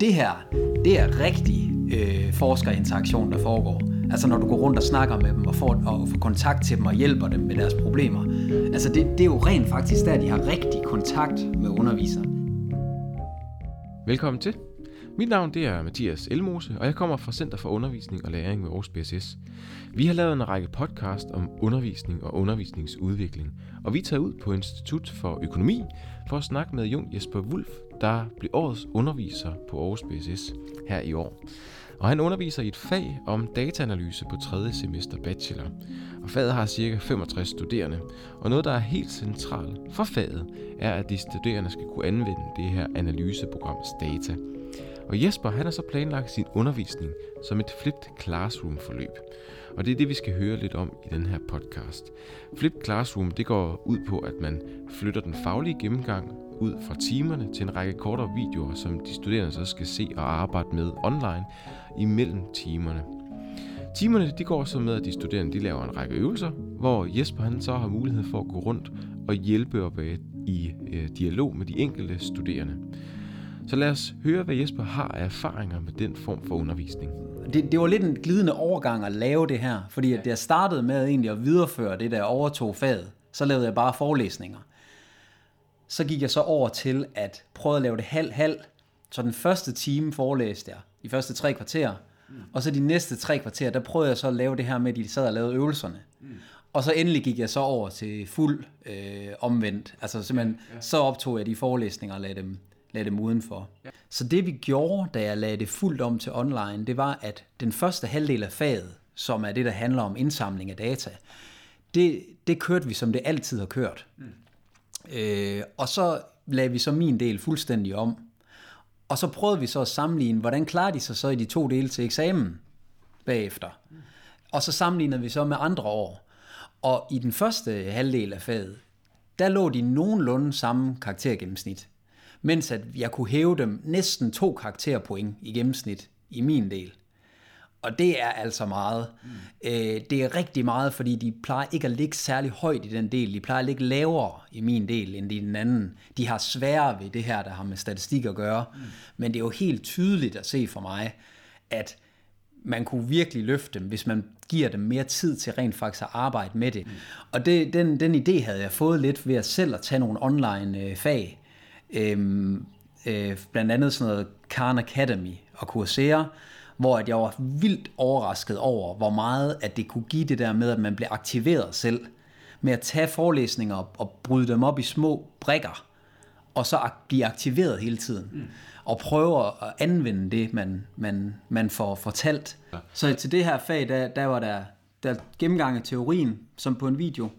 det her, det er rigtig øh, forskerinteraktion, der foregår. Altså når du går rundt og snakker med dem og får, og får kontakt til dem og hjælper dem med deres problemer. Altså det, det er jo rent faktisk der, de har rigtig kontakt med underviseren. Velkommen til. Mit navn det er Mathias Elmose, og jeg kommer fra Center for Undervisning og Læring ved Aarhus BSS. Vi har lavet en række podcast om undervisning og undervisningsudvikling, og vi tager ud på Institut for Økonomi for at snakke med Jon Jesper Wulf, der blev årets underviser på Aarhus BSS her i år. Og han underviser i et fag om dataanalyse på 3. semester bachelor. Og faget har ca. 65 studerende. Og noget, der er helt centralt for faget, er, at de studerende skal kunne anvende det her analyseprograms data. Og Jesper han har så planlagt sin undervisning som et flipped classroom forløb. Og det er det, vi skal høre lidt om i den her podcast. Flipped Classroom det går ud på, at man flytter den faglige gennemgang ud fra timerne til en række kortere videoer, som de studerende så skal se og arbejde med online imellem timerne. Timerne de går så med, at de studerende de laver en række øvelser, hvor Jesper han så har mulighed for at gå rundt og hjælpe og være i øh, dialog med de enkelte studerende. Så lad os høre, hvad Jesper har af erfaringer med den form for undervisning. Det, det var lidt en glidende overgang at lave det her, fordi at jeg startede med egentlig at videreføre det der overtog faget. Så lavede jeg bare forelæsninger. Så gik jeg så over til at prøve at lave det halv-halv. Så den første time forelæste jeg, de første tre kvarter. Mm. Og så de næste tre kvarter, der prøvede jeg så at lave det her med, at de sad og lavede øvelserne. Mm. Og så endelig gik jeg så over til fuld øh, omvendt. Altså simpelthen, ja, ja. så optog jeg de forelæsninger og lagde dem, lagde dem udenfor. Ja. Så det vi gjorde, da jeg lagde det fuldt om til online, det var, at den første halvdel af faget, som er det, der handler om indsamling af data, det, det kørte vi, som det altid har kørt. Mm. Øh, og så lagde vi så min del fuldstændig om. Og så prøvede vi så at sammenligne, hvordan klarer de sig så i de to dele til eksamen bagefter. Mm. Og så sammenlignede vi så med andre år. Og i den første halvdel af faget, der lå de nogenlunde samme karaktergennemsnit mens at jeg kunne hæve dem næsten to karakterpoint i gennemsnit i min del. Og det er altså meget. Mm. Øh, det er rigtig meget, fordi de plejer ikke at ligge særlig højt i den del. De plejer at ligge lavere i min del end i den anden. De har sværere ved det her, der har med statistik at gøre. Mm. Men det er jo helt tydeligt at se for mig, at man kunne virkelig løfte dem, hvis man giver dem mere tid til rent faktisk at arbejde med det. Mm. Og det, den, den idé havde jeg fået lidt ved at selv at tage nogle online øh, fag. Øhm, øh, blandt andet sådan noget Khan Academy og Coursera, hvor at jeg var vildt overrasket over, hvor meget at det kunne give det der med, at man blev aktiveret selv, med at tage forelæsninger og, og bryde dem op i små brikker, og så blive aktiveret hele tiden, mm. og prøve at anvende det, man, man, man får fortalt. Ja. Så til det her fag, der, der var der, der gennemgang af teorien, som på en video,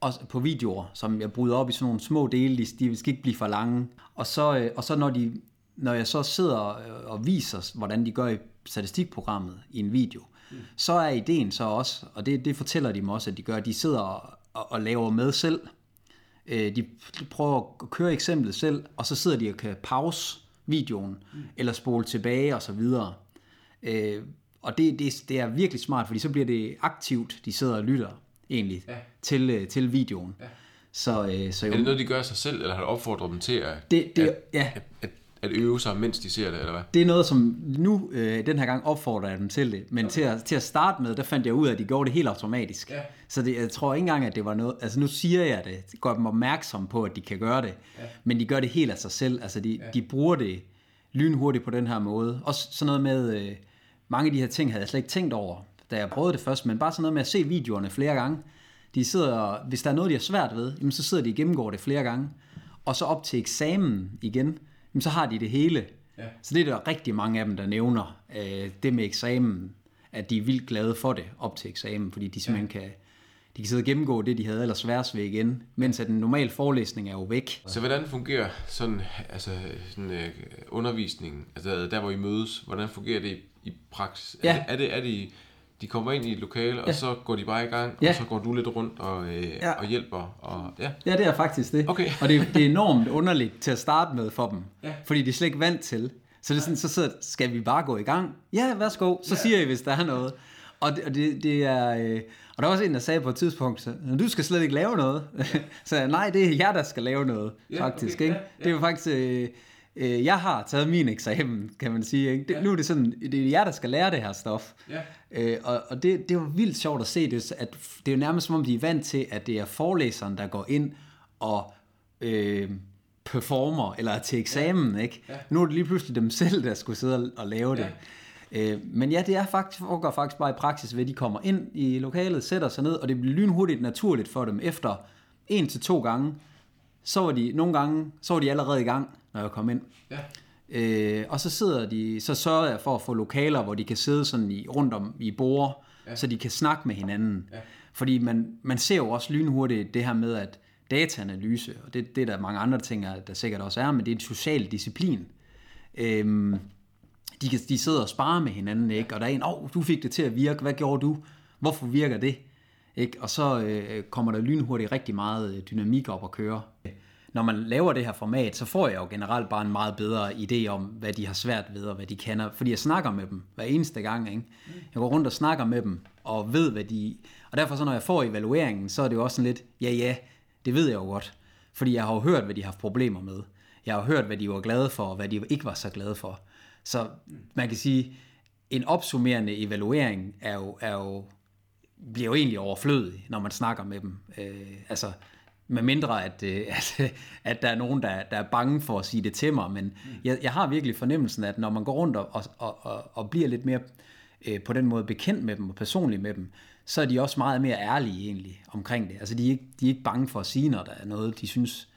og på videoer, som jeg bryder op i sådan nogle små dele, de, skal ikke blive for lange. Og så, øh, og så når, de, når jeg så sidder og viser, hvordan de gør i statistikprogrammet i en video, mm. så er ideen så også, og det, det fortæller de mig også, at de gør, at de sidder og, og, og laver med selv. Øh, de prøver at køre eksemplet selv, og så sidder de og kan pause videoen, mm. eller spole tilbage og så videre. Øh, og det, det, det er virkelig smart, fordi så bliver det aktivt, de sidder og lytter egentlig ja. til, øh, til videoen. Ja. Så, øh, så jo, er det noget, de gør sig selv, eller har du opfordret dem til at, det, det, at, ja. at, at, at øve sig, mens de ser det, eller hvad? Det er noget, som nu, øh, den her gang, opfordrer jeg dem til det. Men okay. til, at, til at starte med, der fandt jeg ud af, at de gjorde det helt automatisk. Ja. Så det, jeg tror ikke engang, at det var noget... Altså nu siger jeg det, gør dem opmærksom på, at de kan gøre det. Ja. Men de gør det helt af sig selv. Altså de, ja. de bruger det lynhurtigt på den her måde. Også sådan noget med... Øh, mange af de her ting havde jeg slet ikke tænkt over da jeg prøvede det først, men bare sådan noget med at se videoerne flere gange. De sidder, hvis der er noget, de har svært ved, jamen så sidder de og gennemgår det flere gange. Og så op til eksamen igen, jamen så har de det hele. Ja. Så det er der rigtig mange af dem, der nævner øh, det med eksamen, at de er vildt glade for det op til eksamen, fordi de simpelthen ja. kan, de kan sidde og gennemgå det, de havde ellers svært ved igen, mens at den normale forelæsning er jo væk. Så hvordan fungerer sådan, altså, sådan uh, undervisningen, altså der hvor I mødes, hvordan fungerer det i, i praksis? Ja. Er, det, er, det, er det de kommer ind i et lokale, ja. og så går de bare i gang, ja. og så går du lidt rundt og, øh, ja. og hjælper. Og, ja. ja, det er faktisk det. Okay. og det, det er enormt underligt til at starte med for dem, ja. fordi de er slet ikke vant til. Så det er sådan, så sidder, skal vi bare gå i gang? Ja, værsgo. Så ja. siger I, hvis der er noget. Og det, og det, det er... Øh, og der var også en, der sagde på et tidspunkt, så, du skal slet ikke lave noget. så nej, det er jer, der skal lave noget, ja, faktisk. Okay, ikke? Ja, ja. Det er jo faktisk... Øh, øh, jeg har taget min eksamen, kan man sige. Ikke? Det, ja. Nu er det sådan, det er jer, der skal lære det her stof. Ja. Øh, og og det, det var vildt sjovt at se, det, at det er jo nærmest som om, de er vant til, at det er forelæseren, der går ind og øh, performer, eller er til eksamen. Ja. Ikke? Ja. Nu er det lige pludselig dem selv, der skulle sidde og lave det. Ja. Øh, men ja, det er faktisk, foregår faktisk bare i praksis ved, at de kommer ind i lokalet, sætter sig ned, og det bliver lynhurtigt naturligt for dem efter en til to gange, så var de nogle gange, så var de allerede i gang, når jeg kom ind. Ja. Øh, og så sidder de, så sørger jeg for at få lokaler, hvor de kan sidde sådan i, rundt om i bord, ja. så de kan snakke med hinanden. Ja. Fordi man, man ser jo også lynhurtigt det her med, at dataanalyse, og det, det er der mange andre ting, der sikkert også er, men det er en social disciplin. Øhm, de, kan, de sidder og sparer med hinanden, ikke? og der er en, åh, oh, du fik det til at virke, hvad gjorde du? Hvorfor virker det? Ikke? Og så øh, kommer der lynhurtigt rigtig meget øh, dynamik op at køre. Når man laver det her format, så får jeg jo generelt bare en meget bedre idé om, hvad de har svært ved, og hvad de kender. Fordi jeg snakker med dem hver eneste gang. Ikke? Jeg går rundt og snakker med dem, og ved, hvad de... Og derfor så, når jeg får evalueringen, så er det jo også sådan lidt, ja ja, det ved jeg jo godt. Fordi jeg har jo hørt, hvad de har haft problemer med. Jeg har hørt, hvad de var glade for, og hvad de ikke var så glade for. Så man kan sige, en opsummerende evaluering er jo, er jo, bliver jo egentlig overflødig, når man snakker med dem. Øh, altså, med mindre at, øh, at, at der er nogen, der, der er bange for at sige det til mig, men mm. jeg, jeg har virkelig fornemmelsen, at når man går rundt og, og, og, og bliver lidt mere øh, på den måde bekendt med dem og personlig med dem, så er de også meget mere ærlige egentlig omkring det. Altså de er ikke, de er ikke bange for at sige, når der er noget, de synes.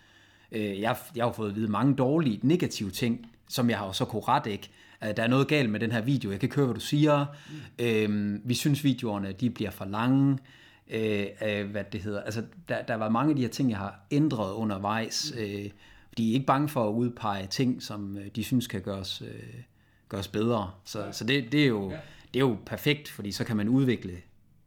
Øh, jeg, jeg har fået at vide mange dårlige, negative ting, som jeg har jo så kunne rette, ikke? Der er noget galt med den her video, jeg kan ikke høre, hvad du siger. Mm. Øhm, vi synes, videoerne de bliver for lange. Øh, øh, hvad det hedder. Altså, der, der var mange af de her ting, jeg har ændret undervejs. Mm. Øh, de er ikke bange for at udpege ting, som øh, de synes kan gøres, øh, gøres bedre. Så, ja. så det, det, er jo, det er jo perfekt, fordi så kan man udvikle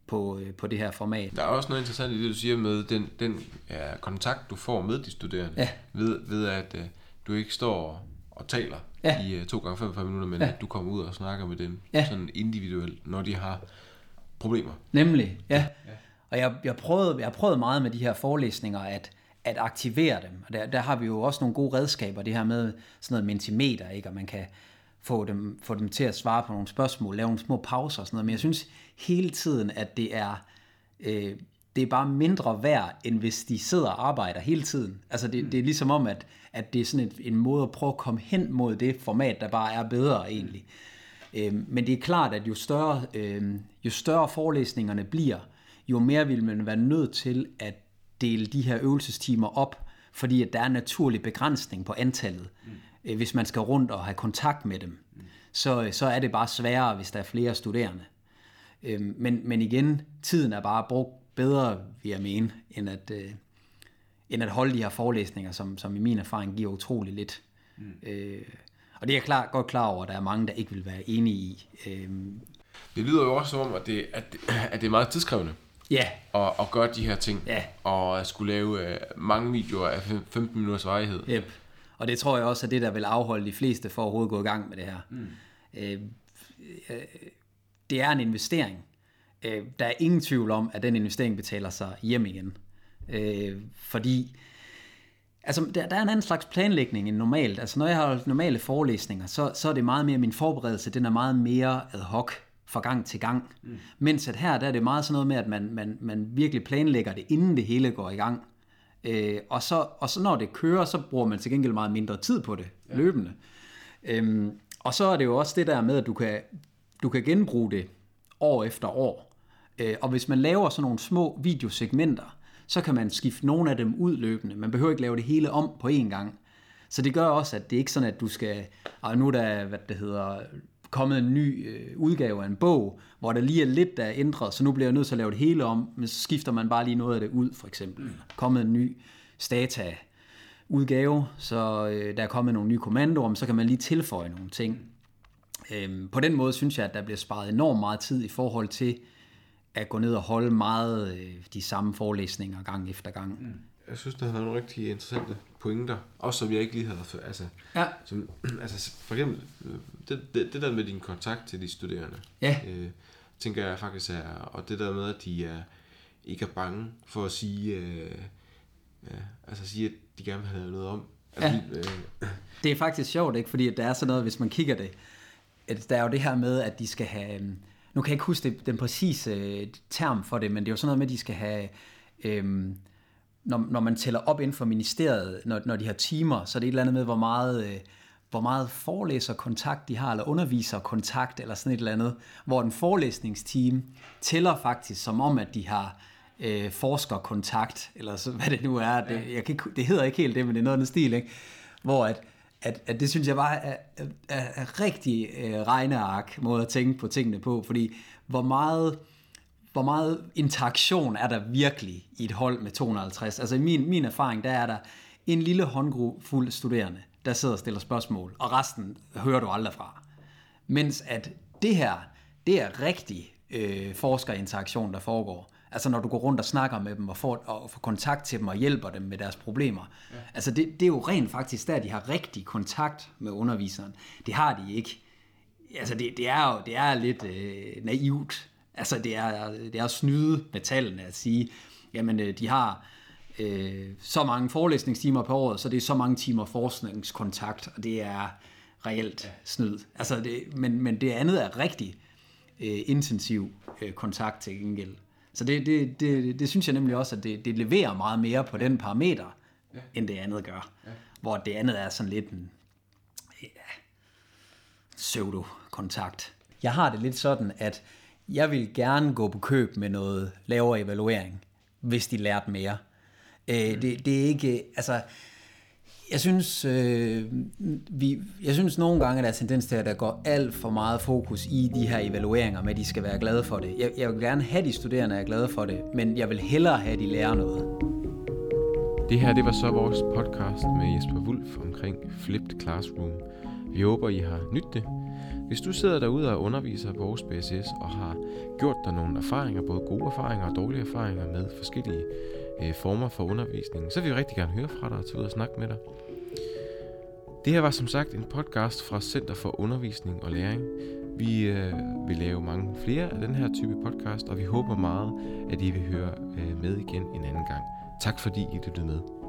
på, øh, på det her format. Der er også noget interessant i det, du siger med den, den ja, kontakt, du får med de studerende, ja. ved, ved at øh, du ikke står og taler ja. i uh, to gange 45 minutter, men ja. at du kommer ud og snakker med dem ja. sådan individuelt, når de har problemer. Nemlig, ja. ja. Og jeg, jeg, prøvede, jeg har prøvet meget med de her forelæsninger at, at aktivere dem. Og der, der har vi jo også nogle gode redskaber, det her med sådan noget mentimeter, ikke? og man kan få dem, få dem til at svare på nogle spørgsmål, lave nogle små pauser og sådan noget. Men jeg synes hele tiden, at det er, øh, det er bare mindre værd, end hvis de sidder og arbejder hele tiden. Altså det, det er ligesom om, at, at det er sådan et, en måde at prøve at komme hen mod det format, der bare er bedre egentlig. Øhm, men det er klart, at jo større, øhm, jo større forelæsningerne bliver, jo mere vil man være nødt til at dele de her øvelsestimer op, fordi at der er en naturlig begrænsning på antallet, mm. øh, hvis man skal rundt og have kontakt med dem. Mm. Så, så er det bare sværere, hvis der er flere studerende. Øhm, men, men igen, tiden er bare brugt bedre, vil jeg mene, end at, øh, end at holde de her forelæsninger, som, som i min erfaring giver utrolig lidt. Mm. Øh, og det er jeg klar, godt klar over, at der er mange, der ikke vil være enige i. Øh, det lyder jo også som om, at det, at, at det er meget tidskrævende. Ja. At, at gøre de her ting. Ja. Og skulle lave øh, mange videoer af 15 minutters varighed. Yep. Og det tror jeg også er det, der vil afholde de fleste for at overhovedet gå i gang med det her. Mm. Øh, øh, det er en investering øh, der er ingen tvivl om, at den investering betaler sig hjem igen. Øh, fordi altså, der, der er en anden slags planlægning end normalt. Altså, når jeg har normale forelæsninger, så, så er det meget mere, min forberedelse, den er meget mere ad hoc fra gang til gang. Mm. Mens at her, der er det meget sådan noget med, at man, man, man virkelig planlægger det, inden det hele går i gang. Øh, og, så, og så når det kører, så bruger man til gengæld meget mindre tid på det ja. løbende. Øhm, og så er det jo også det der med, at du kan, du kan genbruge det år efter år. Øh, og hvis man laver sådan nogle små videosegmenter, så kan man skifte nogle af dem ud løbende. Man behøver ikke lave det hele om på én gang. Så det gør også, at det ikke sådan, at du skal, og nu er der, hvad det hedder, kommet en ny øh, udgave af en bog, hvor der lige er lidt, der er ændret, så nu bliver jeg nødt til at lave det hele om, men så skifter man bare lige noget af det ud, for eksempel. Kommet en ny stata udgave, så øh, der er kommet nogle nye kommandoer, men så kan man lige tilføje nogle ting. Øhm, på den måde synes jeg, at der bliver sparet enormt meget tid i forhold til at gå ned og holde meget øh, de samme forelæsninger gang efter gang. Mm. Jeg synes, det har nogle rigtig interessante pointer, også som jeg ikke lige havde før. Altså, ja. som, altså for eksempel, øh, det, det, det der med din kontakt til de studerende, ja. øh, tænker jeg faktisk er, og det der med, at de er, ikke er bange for at sige, øh, ja, altså sige, at de gerne vil have noget om, Ja. Det er faktisk sjovt, ikke? Fordi der er sådan noget, hvis man kigger det, at der er jo det her med, at de skal have, øhm, nu kan jeg ikke huske det, den præcise øh, term for det, men det er jo sådan noget med, at de skal have, øhm, når, når man tæller op inden for ministeriet, når, når de har timer, så er det et eller andet med, hvor meget, øh, hvor meget forelæserkontakt de har, eller underviserkontakt, eller sådan et eller andet, hvor en forelæsningsteam tæller faktisk som om, at de har øh, forskerkontakt, eller så, hvad det nu er. Det, jeg kan ikke, det hedder ikke helt det, men det er noget af den stil, ikke? hvor at, at, at det synes jeg bare er, er, er, er rigtig øh, regneark måde at tænke på tingene på, fordi hvor meget, hvor meget interaktion er der virkelig i et hold med 250? Altså i min, min erfaring, der er der en lille håndgruppe fuld studerende, der sidder og stiller spørgsmål, og resten hører du aldrig fra. Mens at det her, det er rigtig øh, forskerinteraktion, der foregår. Altså når du går rundt og snakker med dem og får, og får kontakt til dem og hjælper dem med deres problemer. Ja. Altså det, det er jo rent faktisk der, de har rigtig kontakt med underviseren. Det har de ikke. Altså det, det er jo det er lidt øh, naivt. Altså det er, det er at snyde med tallene at sige, jamen øh, de har øh, så mange forelæsningstimer på året, så det er så mange timer forskningskontakt, og det er reelt snyd. Altså det, men, men det andet er rigtig øh, intensiv øh, kontakt til gengæld. Så det, det, det, det synes jeg nemlig også, at det, det leverer meget mere på den parameter, ja. end det andet gør. Ja. Hvor det andet er sådan lidt en ja, pseudo-kontakt. Jeg har det lidt sådan, at jeg vil gerne gå på køb med noget lavere evaluering, hvis de lærte mere. Mm. det, det er ikke, altså, jeg synes, øh, vi, jeg synes nogle gange, at der er tendens til, at der går alt for meget fokus i de her evalueringer med, at de skal være glade for det. Jeg, jeg vil gerne have, at de studerende er glade for det, men jeg vil hellere have, at de lærer noget. Det her, det var så vores podcast med Jesper Wulf omkring Flipped Classroom. Vi håber, I har nydt det. Hvis du sidder derude og underviser på Aarhus BSS og har gjort dig nogle erfaringer, både gode erfaringer og dårlige erfaringer med forskellige øh, former for undervisning, så vil vi rigtig gerne høre fra dig og tage ud og snakke med dig. Det her var som sagt en podcast fra Center for Undervisning og Læring. Vi øh, vil lave mange flere af den her type podcast, og vi håber meget, at I vil høre øh, med igen en anden gang. Tak fordi I lyttede med.